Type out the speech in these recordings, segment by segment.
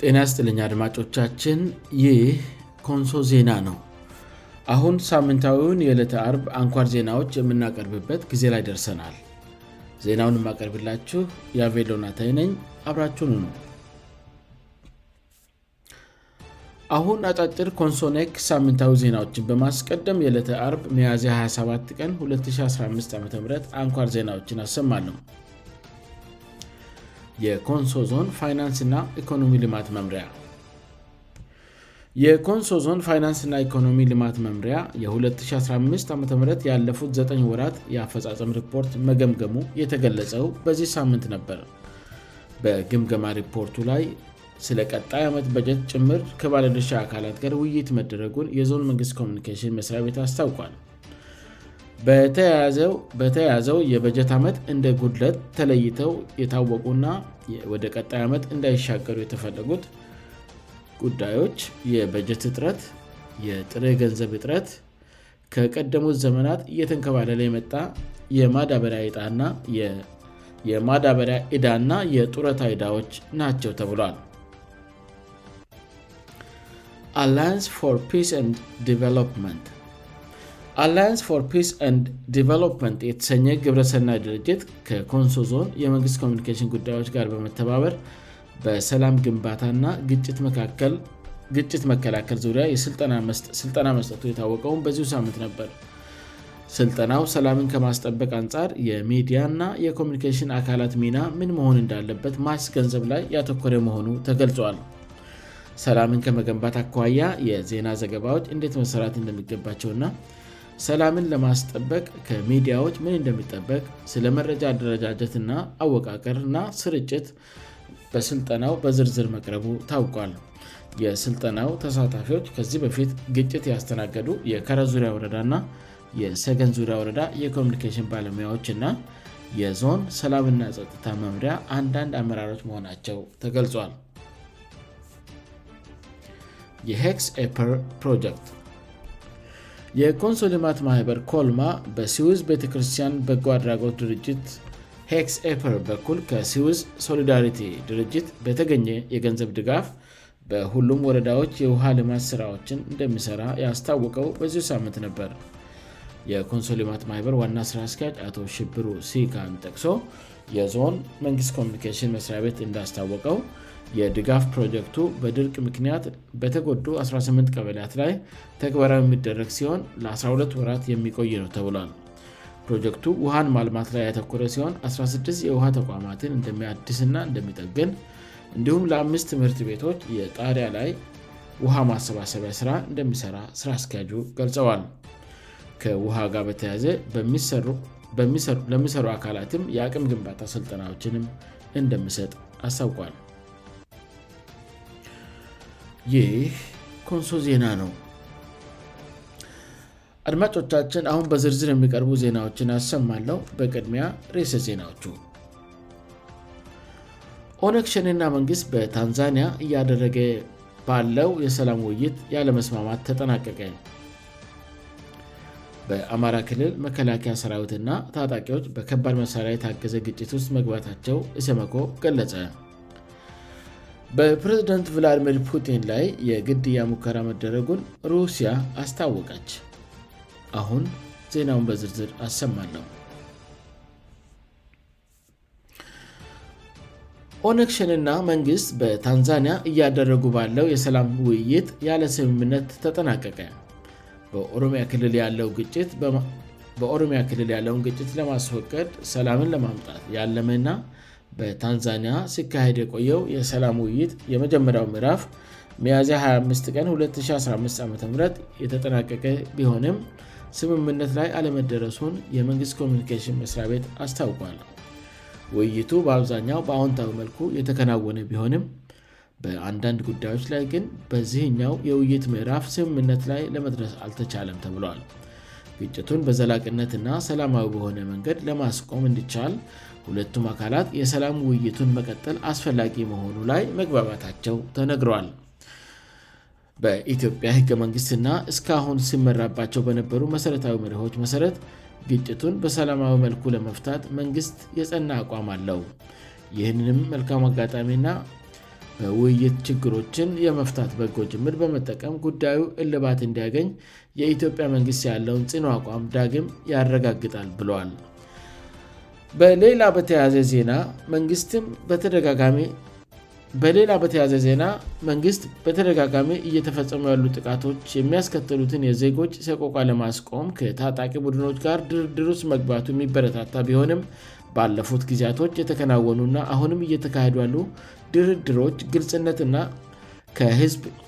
ኢናስጥልኛ አድማጮቻችን ይህ ኮንሶ ዜና ነው አሁን ሳምንታዊውን የዕለተ አርብ አንኳር ዜናዎች የምናቀርብበት ጊዜ ላይ ደርሰናል ዜናውን የማቀርብላችሁ የቬሎናታይ ነኝ አብራችን አሁን አጫጥር ኮንሶኔክ ሳምንታዊ ዜናዎችን በማስቀደም የዕለተ አርብ ሚያዜ 27 ቀን 215 ዓም አንኳር ዜናዎችን አሰማለም የኮንሶ ዞን ፋይናንስና ኢኮኖሚ ልማት መምሪያ የኮንሶ ዞን ፋይናንስእና ኢኮኖሚ ልማት መምሪያ የ2015 ዓም ያለፉት 9ኝ ወራት የአፈጻፀም ሪፖርት መገምገሙ የተገለጸው በዚህ ሳምንት ነበር በግምገማ ሪፖርቱ ላይ ስለ ቀጣይ ዓመት በጀት ጭምር ከባለድርሻ አካላት ጋር ውይይት መደረጉን የዞን መንግስት ኮሚኒኬሽን መሥሪያ ቤት አስታውቋል በተያያዘው የበጀት ዓመት እንደ ጉድለት ተለይተው የታወቁና ወደ ቀጣይ ዓመት እንዳይሻገሩ የተፈለጉት ጉዳዮች የበጀት እጥረት የጥረ ገንዘብ እጥረት ከቀደሙት ዘመናት እየተንከባለላ የመጣ የማዳበሪያ ዕዳእና የጡረታ ይዳዎች ናቸው ተብሏል አንc የተሰኘ ግብረሰና ድርጅት ከኮንሶ ዞን የመንግስት ኮሚኒኬሽን ጉዳዮች ጋር በመተባበር በሰላም ግንባታና ግጭት መከላከል ዙሪያ የሥልጠና መስጠቱ የታወቀውን በዚ ሳምንት ነበር ስልጠናው ሰላምን ከማስጠበቅ አንጻር የሚዲያ እና የኮሚኒኬሽን አካላት ሚና ምን መሆን እንዳለበት ማስገንዘብ ላይ ያተኮረ መሆኑ ተገልጿዋል ሰላምን ከመገንባት አኳያ የዜና ዘገባዎች እንዴት መሠራት እንደሚገባቸውና ሰላምን ለማስጠበቅ ከሚዲያዎች ምን እንደምጠበቅ ስለመረጃ አደረጃጀትና አወቃቀርና ስርጭት በስልጠናው በዝርዝር መቅረቡ ታውቋል የሥልጠናው ተሳታፊዎች ከዚህ በፊት ግጭት ያስተናገዱ የከረ ዙሪያ ወረዳእና የሰገን ዙሪያ ወረዳ የኮሚኒኬሽን ባለሙያዎች እና የዞን ሰላምና ጸጥታ መምሪያ አንዳንድ አመራሮች መሆናቸው ተገልጿል የስ ፐር ፕሮክት የኮንሶ ሊማት ማህበር ኮልማ በሲዊዝ ቤተክርስቲያን በጎ አድራጎት ድርጅት ሄስፐር በኩል ከሲዊዝ ሶሊዳሪቲ ድርጅት በተገኘ የገንዘብ ድጋፍ በሁሉም ወረዳዎች የውኃ ልማት ሥራዎችን እንደሚሠራ ያስታወቀው በዚሁ ሳምንት ነበር የኮንሶ ማት ማህበር ዋና ሥራ አስኪያጅ አቶ ሽብሩ ሲካን ጠቅሶ የዞን መንግስት ኮሚኒኬሽን መስሪያቤት እንዳስታወቀው የድጋፍ ፕሮጀክቱ በድርቅ ምክንያት በተጎዱ 18 ቀበልያት ላይ ተግባራዊ የሚደረግ ሲሆን ለ12 ወራት የሚቆይ ነው ተብሏል ፕሮጀክቱ ውሃን ማልማት ላይ ያተኮረ ሲሆን 16 የውሃ ተቋማትን እንደሚያድስና እንደሚጠግን እንዲሁም ለአምስት ትምህርት ቤቶች የጣሪያ ላይ ውሃ ማሰባሰቢያ ሥራ እንደሚሠራ ስራ አስኪያጁ ገልጸዋል ከውሃ ጋር በተያዘ ለሚሰሩ አካላትም የአቅም ግንባታ ሥልጠናዎችንም እንደሚሰጥ አስታውቋል ይህ ኮንሶ ዜና ነው አድማጮቻችን አሁን በዝርዝር የሚቀርቡ ዜናዎችን አሰማለው በቅድሚያ ሬሰ ዜናዎቹ ኦነክሽንና መንግስት በታንዛኒያ እያደረገ ባለው የሰላም ውይይት ያለመስማማት ተጠናቀቀ በአማራ ክልል መከላከያ ሰራዊትና ታጣቂዎች በከባድ መሳሪያ የታገዘ ግጭት ውስጥ መግባታቸው እሰመኮ ገለጸ በፕሬዚደንት ቪላዲሚር ፑቲን ላይ የግድያ ሙከራ መደረጉን ሩሲያ አስታወቀች አሁን ዜናውን በዝርዝር አሰማለው ኦኔክሽንና መንግሥት በታንዛኒያ እያደረጉ ባለው የሰላም ውይይት ያለ ስምምነት ተጠናቀቀ በኦሮሚያ ክልል ያለውን ግጭት ለማስወቀድ ሰላምን ለማምጣት ያለምና በታንዛኒያ ሲካሄድ የቆየው የሰላም ውይይት የመጀመሪያው ምዕራፍ ሚያዚ 25 ቀን 2015 ዓም የተጠናቀቀ ቢሆንም ስምምነት ላይ አለመደረሱን የመንግስት ኮሚኒኬሽን መስሪያ ቤት አስታውቋል ውይይቱ በአብዛኛው በአዎንታዊ መልኩ የተከናወነ ቢሆንም በአንዳንድ ጉዳዮች ላይ ግን በዚህኛው የውይይት ምዕራፍ ስምምነት ላይ ለመድረስ አልተቻለም ተብለል ግጭቱን በዘላቅነትእና ሰላማዊ በሆነ መንገድ ለማስቆም እንድቻል ሁለቱም አካላት የሰላም ውይይቱን መቀጠል አስፈላጊ መሆኑ ላይ መግባባታቸው ተነግሯል በኢትዮጵያ ህገ መንግሥትና እስካአሁን ሲመራባቸው በነበሩ መሠረታዊ መሪሆች መሠረት ግጭቱን በሰላማዊ መልኩ ለመፍታት መንግሥት የጸና አቋም አለው ይህንም መልካም አጋጣሚና በውይይት ችግሮችን የመፍታት በጎ ጅምር በመጠቀም ጉዳዩ እልባት እንዲያገኝ የኢትዮጵያ መንግስት ያለውን ጽኖ አቋም ዳግም ያረጋግጣል ብለል በሌ ተዘዜና ተበሌላ በተያዘ ዜና መንግስት በተደጋጋሚ እየተፈጸሙ ያሉ ጥቃቶች የሚያስከተሉትን የዜጎች ሰቆቋ ለማስቆም ከታጣቂ ቡድኖች ጋር ድርድርውስጥ መግባቱ የሚበረታታ ቢሆንም ባለፉት ጊዜያቶች የተከናወኑና አሁንም እየተካሄዱ ያሉ ድርድሮች ግልጽነትና ከህዝብ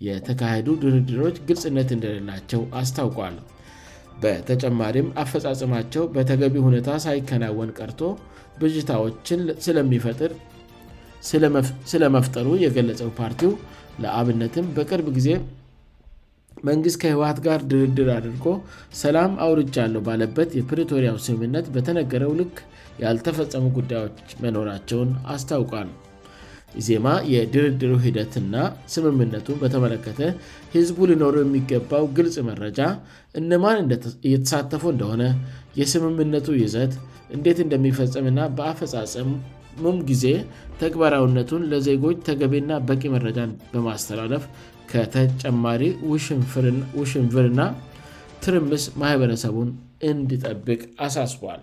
የተካሄዱ ድርድሮች ግልጽነት እንደሌላቸው አስታውቋል በተጨማሪም አፈፃጽማቸው በተገቢ ሁኔታ ሳይከናወን ቀርቶ ብጅታዎችን ስለሚፈጥር ስለመፍጠሩ የገለጸው ፓርቲው ለአብነትም በቅርብ ጊዜ መንግስት ከህወት ጋር ድርድር አድርጎ ሰላም አውርጃ ያለው ባለበት የፕሪቶሪያው ስምምነት በተነገረው ልክ ያልተፈጸሙ ጉዳዮች መኖራቸውን አስታውቃል ዜማ የድርድሩ ሂደትና ስምምነቱ በተመለከተ ህዝቡ ሊኖሩ የሚገባው ግልጽ መረጃ እንማን እየተሳተፉ እንደሆነ የስምምነቱ ይዘት እንዴት እንደሚፈጸምና በአፈፃፀሙም ጊዜ ተግባራውነቱን ለዜጎች ተገቤና በቂ መረጃን በማስተላለፍ ከተጨማሪ ውሽንፍርና ትርምስ ማህበረሰቡን እንድጠብቅ አሳስቧል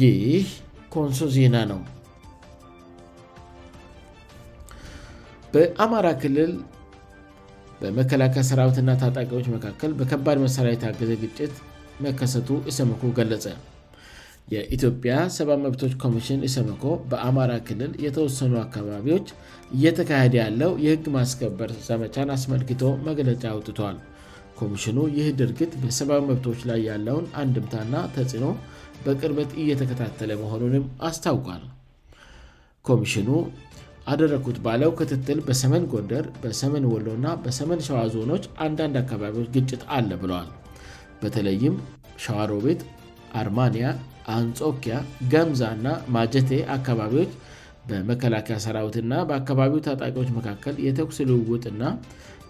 ይህ ኮንሶ ዜና ነው በአማራ ክልል በመከላከያ ሰራዊትና ታጣቂዎች መካከል በከባድ መሠሪያ የታገዘ ግጭት መከሰቱ እሰመኮ ገለጸ የኢትዮጵያ ሰብዊ መብቶች ኮሚሽን እሰምኮ በአማራ ክልል የተወሰኑ አካባቢዎች እየተካሄደ ያለው የህግ ማስከበር ዘመቻን አስመልክቶ መግለጫ አውጥቷል ኮሚሽኑ ይህ ድርጊት በሰብዊ መብቶች ላይ ያለውን አንድምታና ተጽዕኖ በቅርበት እየተከታተለ መሆኑንም አስታውቋልሚ አደረግኩት ባለው ክትትል በሰመን ጎንደር በሰመን ወሎ ና በሰመን ሸዋ ዞኖች አንዳንድ አካባቢዎች ግጭት አለ ብለዋል በተለይም ሸዋሮቤት አርማኒያ አንጾኪያ ገምዛ ና ማጀቴ አካባቢዎች በመከላከያ ሠራዊትእና በአካባቢው ታጣቂዎች መካከል የተኩስ ልውውጥና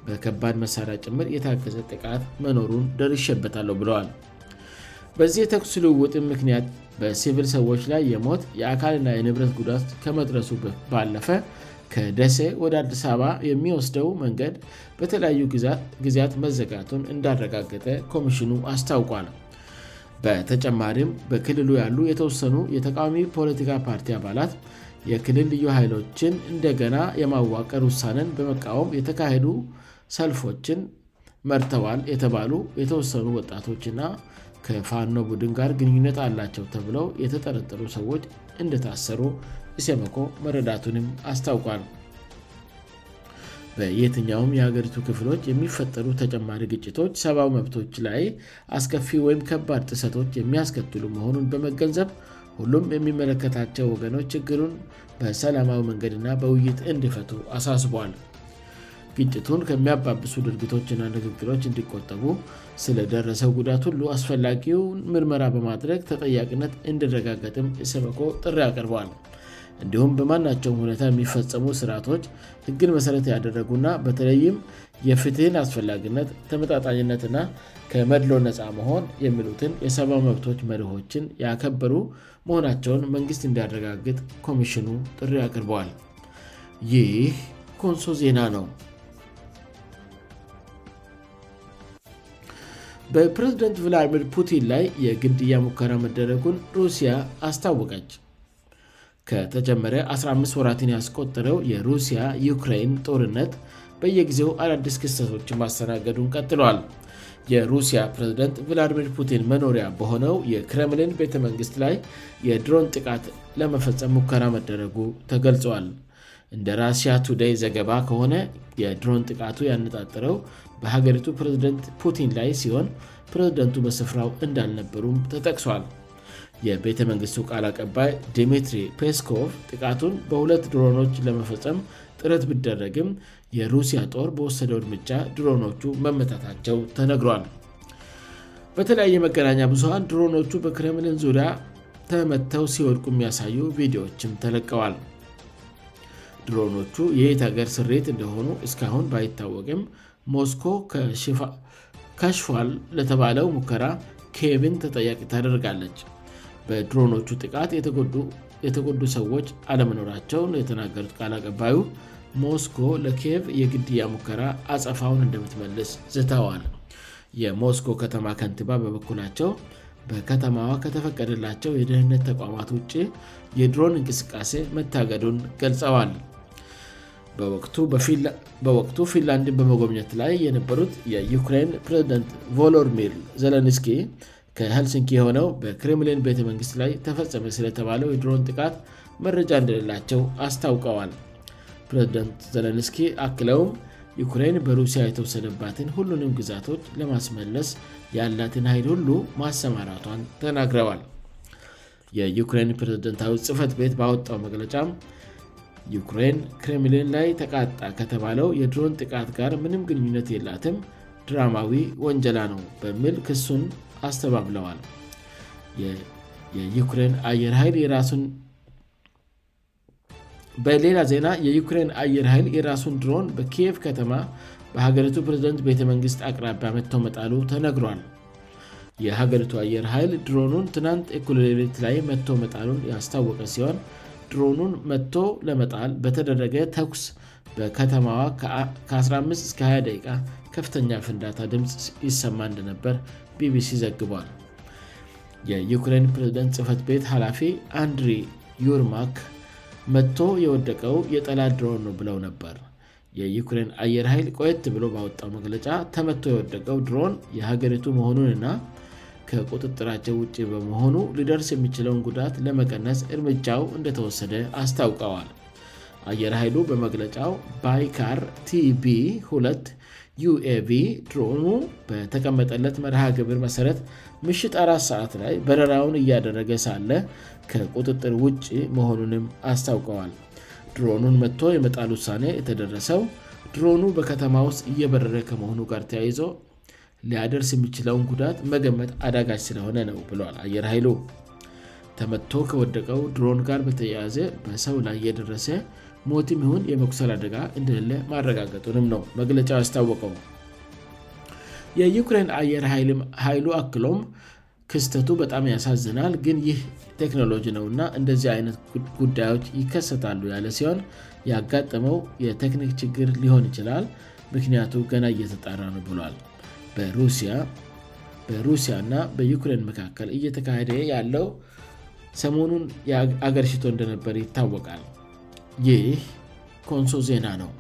በከባድ መሣሪያ ጭምር የታገዘ ጥቃት መኖሩን ደር ይሸበታለሁ ብለዋል በዚህ የተኩስ ልውውጥ ምክንያት በሲቪል ሰዎች ላይ የሞት የአካልና የንብረት ጉዳት ከመድረሱ ባለፈ ከደሴ ወደ አዲስ አበባ የሚወስደው መንገድ በተለያዩ ጊዜያት መዘጋቱን እንዳረጋገጠ ኮሚሽኑ አስታውቋል በተጨማሪም በክልሉ ያሉ የተወሰኑ የተቃዋሚ ፖለቲካ ፓርቲ አባላት የክልል ልዩ ኃይሎችን እንደገና የማዋቀር ውሳነን በመቃወም የተካሄዱ ሰልፎችን መርተዋል የተባሉ የተወሰኑ ወጣቶችእና ከፋኖ ቡድን ጋር ግንኙነት አላቸው ተብለው የተጠረጠሩ ሰዎች እንደታሰሩ ኢሴመኮ መረዳቱንም አስታውቋል በየትኛውም የሀገሪቱ ክፍሎች የሚፈጠሩ ተጨማሪ ግጭቶች ሰብዊ መብቶች ላይ አስከፊ ወይም ከባድ ጥሰቶች የሚያስከትሉ መሆኑን በመገንዘብ ሁሉም የሚመለከታቸው ወገኖች ችግሩን በሰላማዊ መንገድ ና በውይይት እንድፈቱ አሳስበል ግጭቱን ከሚያባብሱ ድርጊቶችእና ንግግሎች እንዲቆጠቡ ስለደረሰው ጉዳት ሁሉ አስፈላጊውን ምርመራ በማድረግ ተጠያቅነት እንዲረጋገጥም የስመኮ ጥሪ አቅርበዋል እንዲሁም በማናቸው ሁኔታ የሚፈጸሙ ስርዓቶች ህግል መሠረት ያደረጉና በተለይም የፍትህን አስፈላጊነት ተመጣጣኝነትና ከመድሎ ነፃ መሆን የሚሉትን የሰባመብቶች መሪሆችን ያከበሩ መሆናቸውን መንግስት እንዲያረጋግጥ ኮሚሽኑ ጥሪ አቅርበዋል ይህ ኮንሶ ዜና ነው በፕሬዝደንት ቪላድሚር ፑቲን ላይ የግድያ ሙከራ መደረጉን ሩሲያ አስታወቀች ከተጀመረ 15 ወራን ያስቆጠረው የሩሲያ ዩክራይን ጦርነት በየጊዜው አዳዲስ ክሰቶችን ማስሰናገዱን ቀጥለዋል የሩሲያ ፕሬዝደንት ቪላድሚር ፑቲን መኖሪያ በሆነው የክሬምሊን ቤተመንግሥት ላይ የድሮን ጥቃት ለመፈጸም ሙከራ መደረጉ ተገልጿዋል እንደ ራሲያ ቱዴይ ዘገባ ከሆነ የድሮን ጥቃቱ ያነጣጥረው በሀገሪቱ ፕሬዝደንት ፑቲን ላይ ሲሆን ፕሬዝደንቱ በስፍራው እንዳልነበሩም ተጠቅሷል የቤተመንግሥቱ ቃል አቀባይ ዲሚትሪ ፔስኮቭ ጥቃቱን በሁለት ድሮኖች ለመፈፀም ጥረት ብደረግም የሩሲያ ጦር በወሰደው እድምጫ ድሮኖቹ መመጣታቸው ተነግሯል በተለያየ መገናኛ ብዙሃን ድሮኖቹ በክረምልን ዙሪያ ተመተው ሲወድቁ የሚያሳዩ ቪዲዮዎችም ተለቀዋል ድሮኖቹ የየት ሀገር ስሪት እንደሆኑ እስካሁን ባይታወቅም ሞስኮ ከሽፏል ለተባለው ሙከራ ኬብን ተጠያቂ ታደርጋለች በድሮኖቹ ጥቃት የተጎዱ ሰዎች አለመኖራቸውን የተናገሩት ቃል አቀባዩ ሞስኮ ለኬቭ የግድያ ሙከራ አፀፋውን እንደምትመልስ ዝተዋል የሞስኮ ከተማ ከንቲባ በበኩላቸው በከተማዋ ከተፈቀደላቸው የደህንነት ተቋማት ውጭ የድሮን እንቅስቃሴ መታገዱን ገልጸዋል በወቅቱ ፊንላንድን በመጎብኘት ላይ የነበሩት የዩክራን ፕሬዝደንት ቮሎድሚል ዘለንስኪ ከሃልሲንኪ የሆነው በክሪምሊን ቤተመንግስት ላይ ተፈጸመ ስለተባለው የድሮን ጥቃት መረጃ እንደሌላቸው አስታውቀዋል ፕሬዝደንት ዘለንስኪ አክለውም ዩክሬን በሩሲያ የተወሰደባትን ሁሉንም ግዛቶች ለማስመለስ ያላትን ሀይል ሁሉ ማሰማራቷን ተናግረዋል የዩክሬን ፕሬዝደንታዊ ጽፈት ቤት ባወጣው መግለጫም ዩክሬን ክሬምሊን ላይ ተቃጣ ከተባለው የድሮን ጥቃት ጋር ምንም ግንኙነት የላትም ድራማዊ ወንጀላ ነው በሚል ክሱን አስተባብለዋል በሌላ ዜና የዩክሬን አየር ኃይል የራሱን ድሮን በኪየቭ ከተማ በሀገሪቱ ፕሬዝደንት ቤተመንግስት አቅራቢያ መቶ መጣሉ ተነግሯል የሀገሪቱ አየር ኃይል ድሮኑን ትናንት ኮሎት ላይ መቶ መጣሉን ያስታወቀ ሲሆን ድሮኑን መቶ ለመጣል በተደረገ ተኩስ በከተማዋ ከ15-20 ደቂ ከፍተኛ ፍንዳታ ድምፅ ይሰማ እንደነበር ቢቢሲ ዘግቧል የዩክሬን ፕሬዝደንት ጽህፈት ቤት ኃላፊ አንድሪ ዩርማክ መቶ የወደቀው የጠላት ድሮን ነው ብለው ነበር የዩክሬን አየር ኃይል ቆየት ብሎ ባወጣው መግለጫ ተመቶ የወደቀው ድሮን የሀገሪቱ መሆኑን ና ከቁጥጥራቸው ውጭ በመሆኑ ሊደርስ የሚችለውን ጉዳት ለመቀነስ እርምጃው እንደተወሰደ አስታውቀዋል አየር ኃይሉ በመግለጫው ባይካር ቲቢ2 uaቢ ድሮኑ በተቀመጠለት መርሃ ግብር መሠረት ምሽት አት ሰዓት ላይ በረራውን እያደረገ ሳለ ከቁጥጥር ውጭ መሆኑንም አስታውቀዋል ድሮኑን መጥቶ የመጣል ውሳኔ የተደረሰው ድሮኑ በከተማ ውስጥ እየበረረ ከመሆኑ ጋር ተያይዘ ሊያደርስ የሚችለውን ጉዳት መገመት አዳጋጅ ስለሆነ ነው ብል አየር ሀይሉ ተመቶ ከወደቀው ድሮን ጋር በተያያዘ በሰው ላይ እየደረሰ ሞትም ሁን የመኩሰል አደጋ እንደሌለ ማረጋገንም ነው መግለጫው ያስታወቀው የዩክሬን አየር ሀይሉ አክሎም ክስተቱ በጣም ያሳዘናል ግን ይህ ቴክኖሎጂ ነውእና እንደዚህ አይነት ጉዳዮች ይከሰታሉ ያለ ሲሆን ያጋጠመው የቴክኒክ ችግር ሊሆን ይችላል ምክንያቱ ገና እየተጠራ ነው ብሏል በሩሲያእና በዩክሬን መካከል እየተካሄደ ያለው ሰሞኑን አገርሽቶ እንደነበር ይታወቃል ይህ ኮንሶ ዜና ነው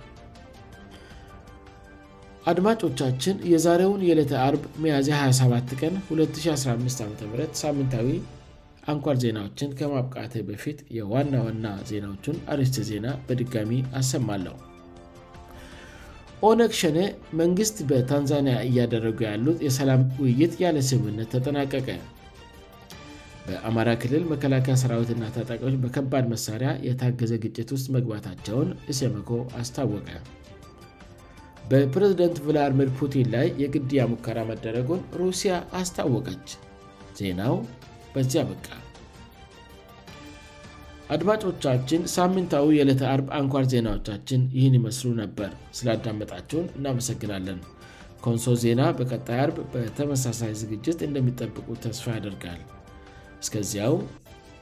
አድማጮቻችን የዛሬውን የዕሌተ አብ ሚያዝ 27 ቀን 2015 ዓም ሳምንታዊ አንኳር ዜናዎችን ከማብቃት በፊት የዋና ዋና ዜናዎቹን አርስት ዜና በድጋሚ አሰማለሁ ኦነክሸነ መንግስት በታንዛኒያ እያደረጉ ያሉት የሰላም ውይይት ያለ ስምነት ተጠናቀቀ በአማራ ክልል መከላከያ ሠራዊትና ተጣቂዮች በከባድ መሳሪያ የታገዘ ግጭት ውስጥ መግባታቸውን እሴመኮ አስታወቀ በፕሬዝደንት ቫላዲሚር ፑቲን ላይ የግድያ ሙከራ መደረጉን ሩሲያ አስታወቀች ዜናው በዚህ አበቃ አድማጮቻችን ሳምንታዊ የዕለተ አርብ አንኳር ዜናዎቻችን ይህን ይመስሉ ነበር ስላዳመጣቸውን እናመሰግናለን ከንሶ ዜና በቀጣይ አርብ በተመሳሳይ ዝግጅት እንደሚጠብቁ ተስፋ ያደርጋል እስከዚያው